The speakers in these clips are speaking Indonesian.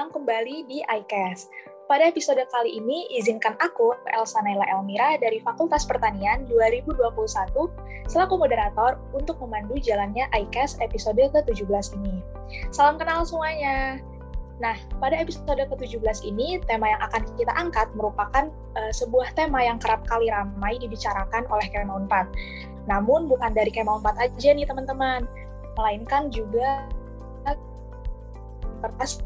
datang kembali di iCast. Pada episode kali ini, izinkan aku, Elsa Naila Elmira dari Fakultas Pertanian 2021, selaku moderator untuk memandu jalannya iCast episode ke-17 ini. Salam kenal semuanya! Nah, pada episode ke-17 ini, tema yang akan kita angkat merupakan uh, sebuah tema yang kerap kali ramai dibicarakan oleh Kema 4. Namun, bukan dari Kema 4 aja nih, teman-teman. Melainkan juga kertas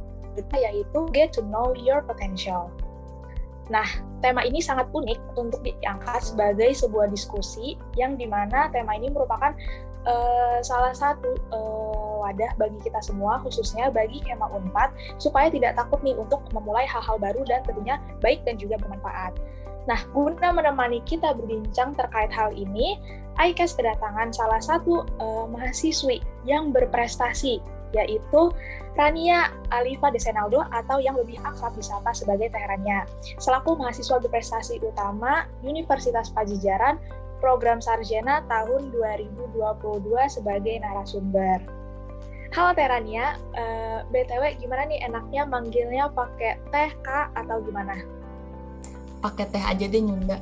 yaitu Get to Know Your Potential. Nah, tema ini sangat unik untuk diangkat sebagai sebuah diskusi yang di mana tema ini merupakan uh, salah satu uh, wadah bagi kita semua, khususnya bagi Kema Unpad, supaya tidak takut nih untuk memulai hal-hal baru dan tentunya baik dan juga bermanfaat. Nah, guna menemani kita berbincang terkait hal ini, ICAS kedatangan salah satu uh, mahasiswi yang berprestasi yaitu Rania Alifa Desenaldo atau yang lebih akrab disapa sebagai Teherannya, selaku mahasiswa berprestasi utama Universitas Pajajaran program sarjana tahun 2022 sebagai narasumber. Halo Terania, eh, BTW gimana nih enaknya manggilnya pakai teh, Kak, atau gimana? Pakai teh aja deh, Nyunda.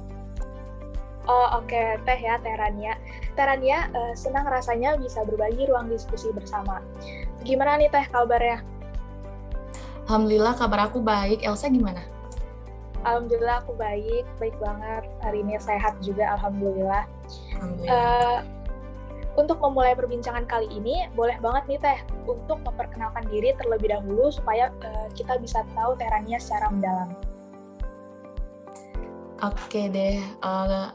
Oh oke, okay. teh ya Terania. Terania, uh, senang rasanya bisa berbagi ruang diskusi bersama. Gimana nih Teh kabarnya? Alhamdulillah kabar aku baik. Elsa gimana? Alhamdulillah aku baik, baik banget. Hari ini sehat juga, Alhamdulillah. Alhamdulillah. Uh, untuk memulai perbincangan kali ini, boleh banget nih Teh untuk memperkenalkan diri terlebih dahulu supaya uh, kita bisa tahu Terania secara mendalam. Oke deh, uh,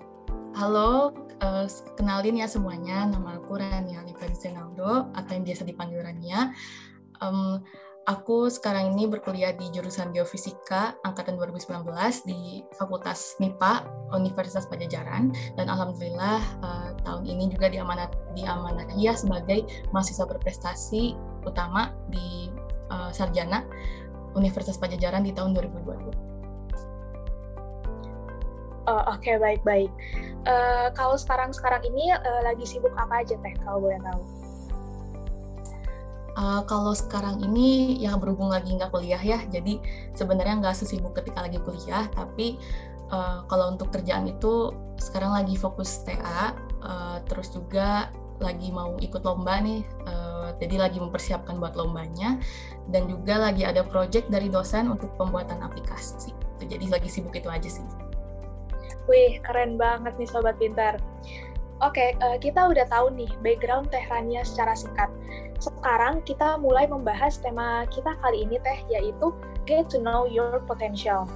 Halo, uh, kenalin ya semuanya, nama aku Rania Alifah Senaldo, atau yang biasa dipanggil Rania. Um, aku sekarang ini berkuliah di jurusan Geofisika angkatan 2019 di Fakultas MIPA Universitas Pajajaran dan alhamdulillah uh, tahun ini juga diamanat diamanahi ya sebagai mahasiswa berprestasi utama di uh, sarjana Universitas Pajajaran di tahun 2020. Oh, Oke, okay, baik-baik. Uh, kalau sekarang-sekarang ini uh, lagi sibuk apa aja teh kalau boleh tahu? Uh, kalau sekarang ini yang berhubung lagi nggak kuliah ya, jadi sebenarnya nggak sesibuk ketika lagi kuliah, tapi uh, kalau untuk kerjaan itu sekarang lagi fokus TA, uh, terus juga lagi mau ikut lomba nih, uh, jadi lagi mempersiapkan buat lombanya, dan juga lagi ada project dari dosen untuk pembuatan aplikasi. Jadi lagi sibuk itu aja sih. Wih, keren banget nih Sobat Pintar. Oke, uh, kita udah tahu nih background Teh secara singkat. Sekarang kita mulai membahas tema kita kali ini Teh, yaitu Get to Know Your Potential.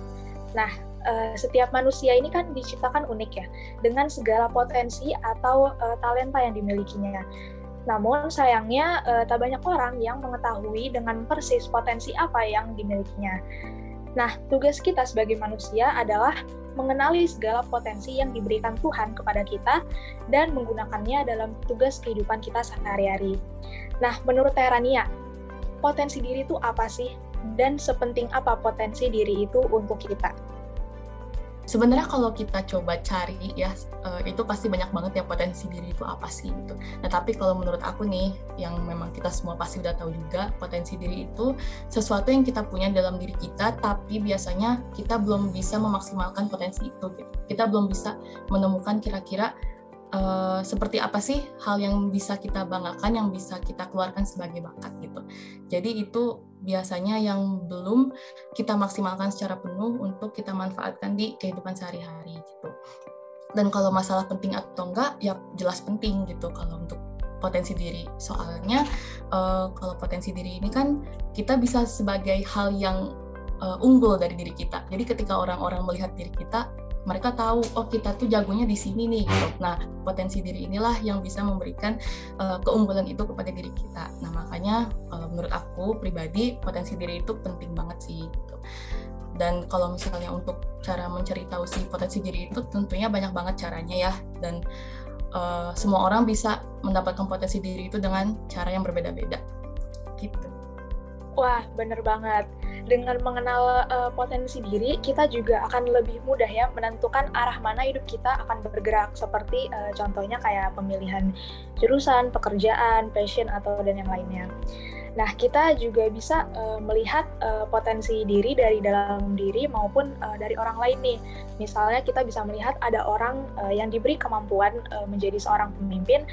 Nah, uh, setiap manusia ini kan diciptakan unik ya, dengan segala potensi atau uh, talenta yang dimilikinya. Namun sayangnya tak banyak orang yang mengetahui dengan persis potensi apa yang dimilikinya. Nah, tugas kita sebagai manusia adalah mengenali segala potensi yang diberikan Tuhan kepada kita dan menggunakannya dalam tugas kehidupan kita sehari-hari. Nah, menurut Terania, potensi diri itu apa sih? Dan sepenting apa potensi diri itu untuk kita? Sebenarnya kalau kita coba cari ya uh, itu pasti banyak banget ya potensi diri itu apa sih gitu. Nah tapi kalau menurut aku nih yang memang kita semua pasti udah tahu juga potensi diri itu sesuatu yang kita punya dalam diri kita tapi biasanya kita belum bisa memaksimalkan potensi itu. Gitu. Kita belum bisa menemukan kira-kira uh, seperti apa sih hal yang bisa kita banggakan, yang bisa kita keluarkan sebagai bakat gitu. Jadi itu biasanya yang belum kita maksimalkan secara penuh untuk kita manfaatkan di kehidupan sehari-hari gitu. Dan kalau masalah penting atau enggak, ya jelas penting gitu kalau untuk potensi diri. Soalnya uh, kalau potensi diri ini kan kita bisa sebagai hal yang uh, unggul dari diri kita. Jadi ketika orang-orang melihat diri kita, mereka tahu oh kita tuh jagonya di sini nih gitu. Nah, potensi diri inilah yang bisa memberikan uh, keunggulan itu kepada diri kita. Nah, makanya uh, menurut aku pribadi potensi diri itu penting banget sih gitu. Dan kalau misalnya untuk cara mencari tahu si potensi diri itu tentunya banyak banget caranya ya dan uh, semua orang bisa mendapatkan potensi diri itu dengan cara yang berbeda-beda. Gitu. Wah, bener banget dengan mengenal uh, potensi diri, kita juga akan lebih mudah ya menentukan arah mana hidup kita akan bergerak. Seperti uh, contohnya kayak pemilihan jurusan, pekerjaan, passion atau dan yang lainnya. Nah, kita juga bisa uh, melihat uh, potensi diri dari dalam diri maupun uh, dari orang lain nih. Misalnya kita bisa melihat ada orang uh, yang diberi kemampuan uh, menjadi seorang pemimpin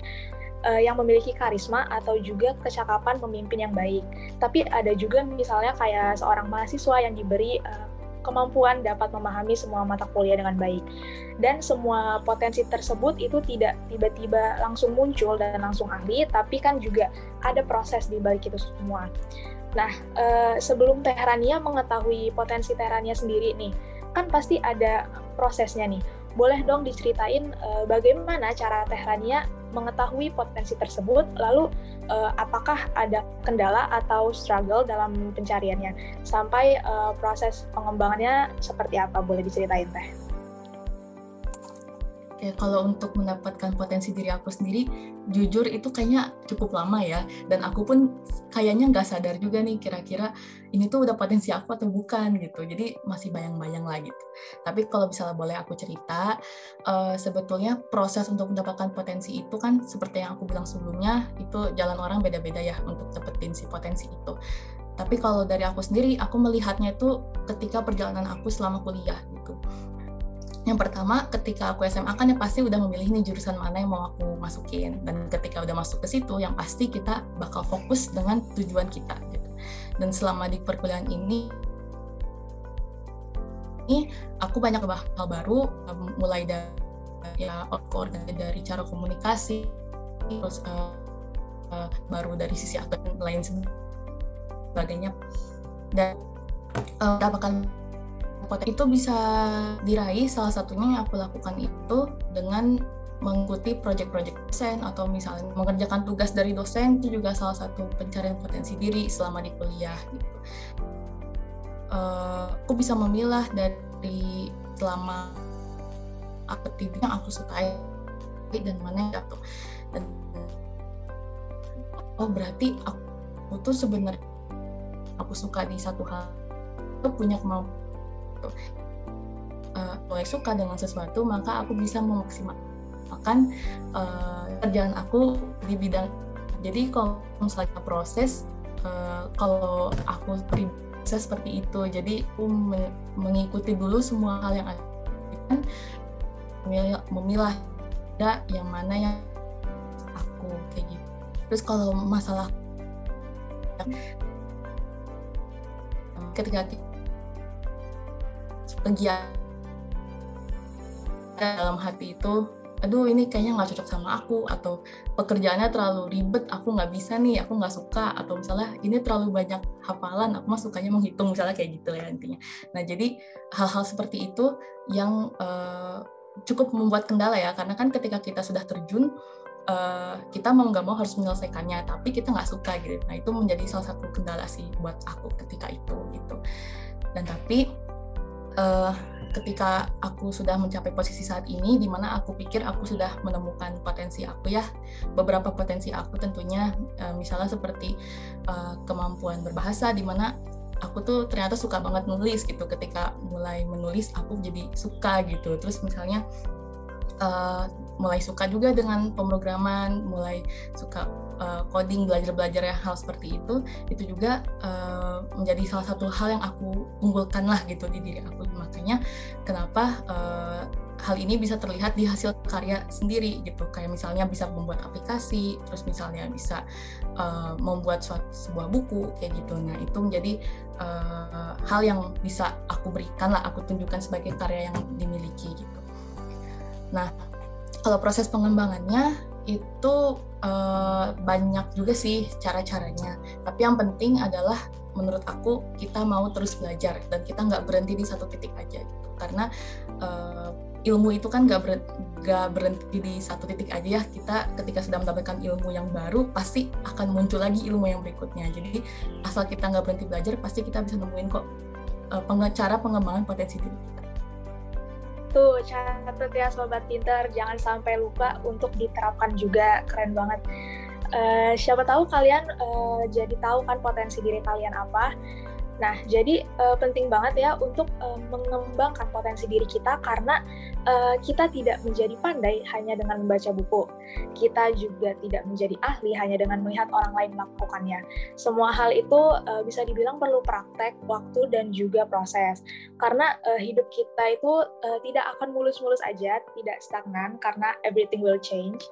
uh, yang memiliki karisma atau juga kecakapan pemimpin yang baik. Tapi ada juga misalnya kayak seorang mahasiswa yang diberi uh, kemampuan dapat memahami semua mata kuliah dengan baik. Dan semua potensi tersebut itu tidak tiba-tiba langsung muncul dan langsung ahli, tapi kan juga ada proses di balik itu semua. Nah, eh, sebelum Teherania mengetahui potensi Teherania sendiri nih, kan pasti ada prosesnya nih. Boleh dong diceritain eh, bagaimana cara Teherania mengetahui potensi tersebut, lalu uh, apakah ada kendala atau struggle dalam pencariannya, sampai uh, proses pengembangannya seperti apa, boleh diceritain Teh? Kalau untuk mendapatkan potensi diri aku sendiri, jujur itu kayaknya cukup lama ya. Dan aku pun kayaknya nggak sadar juga nih kira-kira ini tuh udah potensi aku atau bukan gitu. Jadi masih bayang-bayang lah gitu. Tapi kalau misalnya boleh aku cerita, uh, sebetulnya proses untuk mendapatkan potensi itu kan seperti yang aku bilang sebelumnya, itu jalan orang beda-beda ya untuk dapetin si potensi itu. Tapi kalau dari aku sendiri, aku melihatnya itu ketika perjalanan aku selama kuliah gitu yang pertama ketika aku SMA kan ya pasti udah memilih nih jurusan mana yang mau aku masukin. Dan ketika udah masuk ke situ yang pasti kita bakal fokus dengan tujuan kita gitu. Dan selama di perkuliahan ini ini aku banyak hal baru mulai dari ya dari cara komunikasi terus uh, uh, baru dari sisi aktor lain sebagainya. Dan uh, mendapatkan itu bisa diraih salah satunya yang aku lakukan itu dengan mengikuti proyek-proyek dosen atau misalnya mengerjakan tugas dari dosen itu juga salah satu pencarian potensi diri selama di kuliah gitu. Uh, aku bisa memilah dari selama aktivitas yang aku sukai dan mana yang jatuh dan oh berarti aku tuh sebenarnya aku suka di satu hal itu punya kemampuan gitu. Uh, mulai suka dengan sesuatu maka aku bisa memaksimalkan uh, kerjaan aku di bidang. Jadi kalau misalnya proses uh, kalau aku proses seperti itu jadi aku mengikuti dulu semua hal yang ada memilah, memilah yang mana yang aku kayak gitu. Terus kalau masalah ketika kegiatan dalam hati itu aduh ini kayaknya nggak cocok sama aku atau pekerjaannya terlalu ribet aku nggak bisa nih aku nggak suka atau misalnya ini terlalu banyak hafalan aku mah sukanya menghitung misalnya kayak gitu ya intinya. Nah jadi hal-hal seperti itu yang uh, cukup membuat kendala ya karena kan ketika kita sudah terjun uh, kita mau nggak mau harus menyelesaikannya tapi kita nggak suka gitu. Nah itu menjadi salah satu kendala sih buat aku ketika itu gitu. Dan tapi uh, ketika aku sudah mencapai posisi saat ini, di mana aku pikir aku sudah menemukan potensi aku ya, beberapa potensi aku tentunya, uh, misalnya seperti uh, kemampuan berbahasa, di mana aku tuh ternyata suka banget nulis gitu. Ketika mulai menulis, aku jadi suka gitu. Terus misalnya uh, mulai suka juga dengan pemrograman, mulai suka uh, coding, belajar-belajar ya hal seperti itu, itu juga uh, menjadi salah satu hal yang aku unggulkan lah gitu di diri aku. Makanya kenapa uh, hal ini bisa terlihat di hasil karya sendiri gitu. Kayak misalnya bisa membuat aplikasi, terus misalnya bisa membuat suatu, sebuah buku kayak gitu. Nah itu menjadi hal yang bisa aku berikan lah, aku tunjukkan sebagai karya yang dimiliki gitu. Nah, kalau proses pengembangannya itu uh, banyak juga sih cara-caranya. Tapi yang penting adalah menurut aku kita mau terus belajar dan kita nggak berhenti di satu titik aja gitu. Karena uh, ilmu itu kan nggak ber, berhenti di satu titik aja ya. Kita ketika sudah mendapatkan ilmu yang baru pasti akan muncul lagi ilmu yang berikutnya. Jadi asal kita nggak berhenti belajar pasti kita bisa nemuin kok uh, cara pengembangan potensi diri kita. Tuh, catat ya Sobat Pinter, jangan sampai lupa untuk diterapkan juga, keren banget. Uh, siapa tahu kalian uh, jadi tahu kan potensi diri kalian apa. Nah, jadi uh, penting banget ya untuk uh, mengembangkan potensi diri kita karena uh, kita tidak menjadi pandai hanya dengan membaca buku. Kita juga tidak menjadi ahli hanya dengan melihat orang lain melakukannya. Semua hal itu uh, bisa dibilang perlu praktek, waktu dan juga proses. Karena uh, hidup kita itu uh, tidak akan mulus-mulus aja, tidak stagnan karena everything will change.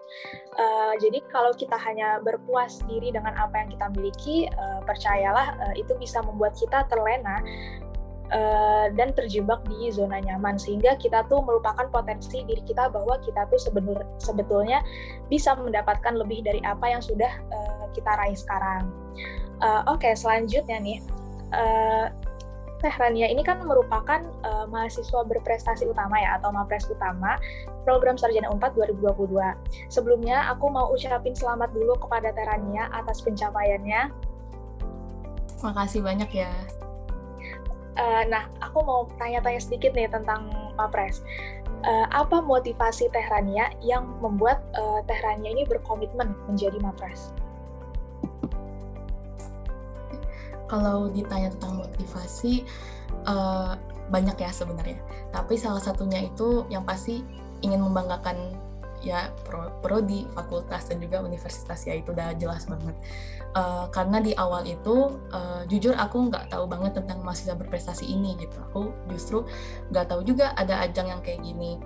Uh, jadi kalau kita hanya berpuas diri dengan apa yang kita miliki, uh, percayalah uh, itu bisa membuat kita kita terlena uh, dan terjebak di zona nyaman sehingga kita tuh melupakan potensi diri kita bahwa kita tuh sebenur, sebetulnya bisa mendapatkan lebih dari apa yang sudah uh, kita raih sekarang. Uh, Oke, okay, selanjutnya nih. Uh, Teh Rania ini kan merupakan uh, mahasiswa berprestasi utama ya atau MAPRES utama program Sarjana Unpad 2022. Sebelumnya aku mau ucapin selamat dulu kepada Teh Rania atas pencapaiannya Makasih banyak ya. Uh, nah, aku mau tanya-tanya sedikit nih tentang Mapres. Uh, apa motivasi Teh Rania yang membuat uh, Teh Rania ini berkomitmen menjadi Mapres? Kalau ditanya tentang motivasi, uh, banyak ya sebenarnya. Tapi salah satunya itu yang pasti ingin membanggakan ya pro, prodi, fakultas dan juga universitas ya itu udah jelas banget. Uh, karena di awal itu uh, jujur aku nggak tahu banget tentang mahasiswa berprestasi ini gitu. Aku justru nggak tahu juga ada ajang yang kayak gini.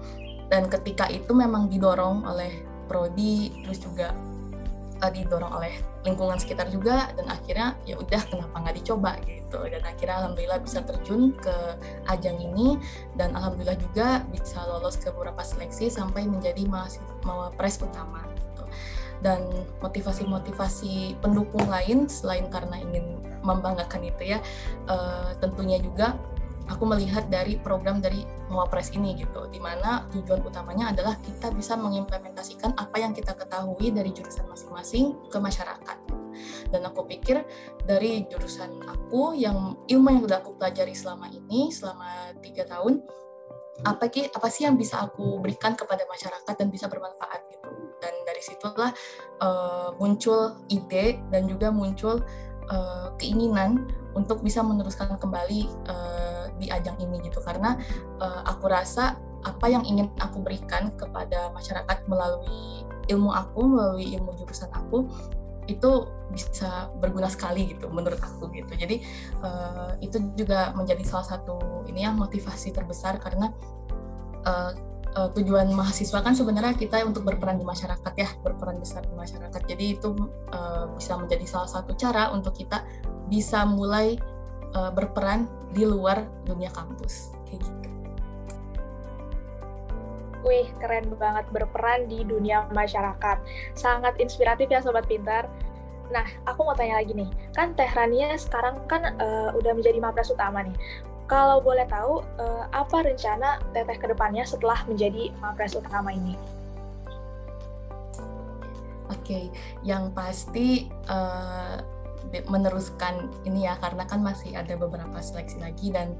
Dan ketika itu memang didorong oleh prodi terus juga uh, didorong oleh lingkungan sekitar juga dan akhirnya ya udah kenapa nggak dicoba gitu dan akhirnya alhamdulillah bisa terjun ke ajang ini dan alhamdulillah juga bisa lolos ke beberapa seleksi sampai menjadi mahasiswa pres utama gitu. dan motivasi-motivasi pendukung lain selain karena ingin membanggakan itu ya uh, tentunya juga aku melihat dari program dari Mawapres ini gitu, di mana tujuan utamanya adalah kita bisa mengimplementasikan apa yang kita ketahui dari jurusan masing-masing ke masyarakat. Dan aku pikir dari jurusan aku yang ilmu yang sudah aku pelajari selama ini, selama tiga tahun, apa ki apa sih yang bisa aku berikan kepada masyarakat dan bisa bermanfaat gitu. Dan dari situlah uh, muncul ide dan juga muncul uh, keinginan untuk bisa meneruskan kembali uh, di ajang ini gitu. Karena uh, aku rasa apa yang ingin aku berikan kepada masyarakat melalui ilmu aku melalui ilmu jurusan aku itu bisa berguna sekali gitu menurut aku gitu. Jadi uh, itu juga menjadi salah satu ini ya motivasi terbesar karena uh, uh, tujuan mahasiswa kan sebenarnya kita untuk berperan di masyarakat ya berperan besar di masyarakat. Jadi itu uh, bisa menjadi salah satu cara untuk kita bisa mulai uh, berperan di luar dunia kampus kayak gitu. Wih, keren banget berperan di dunia masyarakat. Sangat inspiratif ya Sobat Pintar. Nah, aku mau tanya lagi nih. Kan Teh Rania sekarang kan uh, udah menjadi mapres utama nih. Kalau boleh tahu, uh, apa rencana Teteh ke depannya setelah menjadi Mapres utama ini? Oke, okay. yang pasti uh, meneruskan ini ya karena kan masih ada beberapa seleksi lagi dan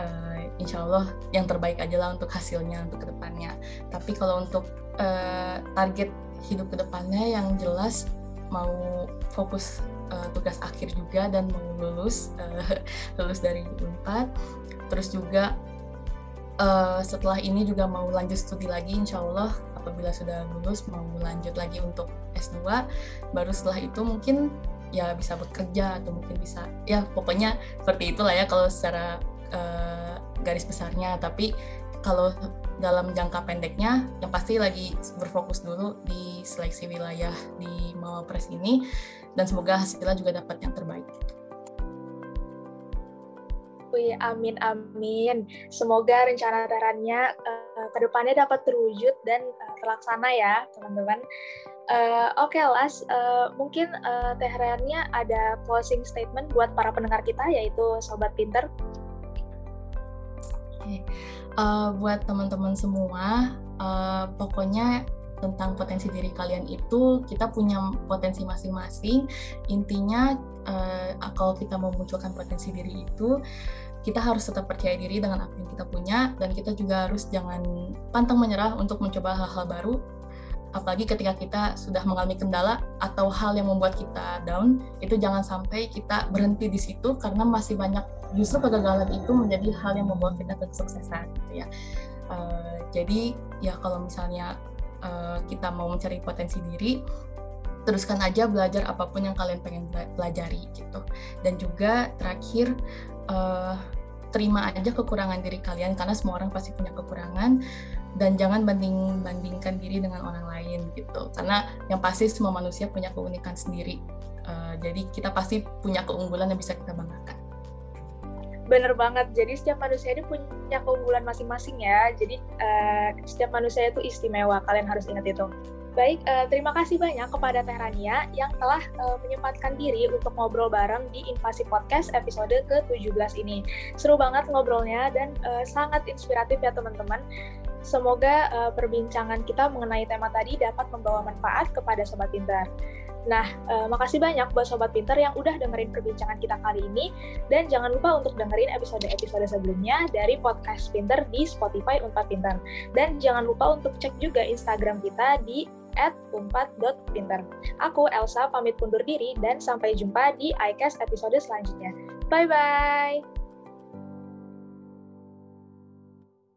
uh, insya Allah yang terbaik aja lah untuk hasilnya untuk ke depannya. Tapi kalau untuk uh, target hidup ke depannya yang jelas mau fokus uh, tugas akhir juga dan mau lulus uh, lulus dari Unpad terus juga uh, setelah ini juga mau lanjut studi lagi insya Allah apabila sudah lulus mau lanjut lagi untuk S2 baru setelah itu mungkin ya bisa bekerja atau mungkin bisa ya pokoknya seperti itulah ya kalau secara uh, garis besarnya tapi kalau dalam jangka pendeknya yang pasti lagi berfokus dulu di seleksi wilayah di Mawapres ini dan semoga hasilnya juga dapat yang terbaik. Wih, amin amin. Semoga rencana terannya uh, eh, ke depannya dapat terwujud dan uh, terlaksana ya, teman-teman. Uh, Oke, okay, Las, uh, mungkin uh, Tehrannya ada closing statement buat para pendengar kita, yaitu Sobat Pinter. Okay. Uh, buat teman-teman semua, uh, pokoknya tentang potensi diri kalian itu kita punya potensi masing-masing intinya uh, kalau kita memunculkan potensi diri itu kita harus tetap percaya diri dengan apa yang kita punya dan kita juga harus jangan pantang menyerah untuk mencoba hal-hal baru apalagi ketika kita sudah mengalami kendala atau hal yang membuat kita down itu jangan sampai kita berhenti di situ karena masih banyak justru kegagalan itu menjadi hal yang membawa kita ke kesuksesan gitu ya. Uh, jadi ya kalau misalnya uh, kita mau mencari potensi diri teruskan aja belajar apa pun yang kalian pengen pelajari gitu. Dan juga terakhir uh, terima aja kekurangan diri kalian karena semua orang pasti punya kekurangan. Dan jangan banding bandingkan diri dengan orang lain gitu. Karena yang pasti semua manusia punya keunikan sendiri. Uh, jadi kita pasti punya keunggulan yang bisa kita banggakan. Bener banget. Jadi setiap manusia ini punya keunggulan masing-masing ya. Jadi uh, setiap manusia itu istimewa. Kalian harus ingat itu Baik, uh, terima kasih banyak kepada Teh Rania yang telah uh, menyempatkan diri untuk ngobrol bareng di Invasi Podcast episode ke-17 ini. Seru banget ngobrolnya dan uh, sangat inspiratif ya teman-teman. Semoga uh, perbincangan kita mengenai tema tadi dapat membawa manfaat kepada Sobat Pintar. Nah, uh, makasih banyak buat Sobat Pinter yang udah dengerin perbincangan kita kali ini. Dan jangan lupa untuk dengerin episode-episode sebelumnya dari Podcast Pinter di Spotify Unpad Pinter. Dan jangan lupa untuk cek juga Instagram kita di at unpad.pinter. Aku Elsa pamit undur diri dan sampai jumpa di iCast episode selanjutnya. Bye-bye!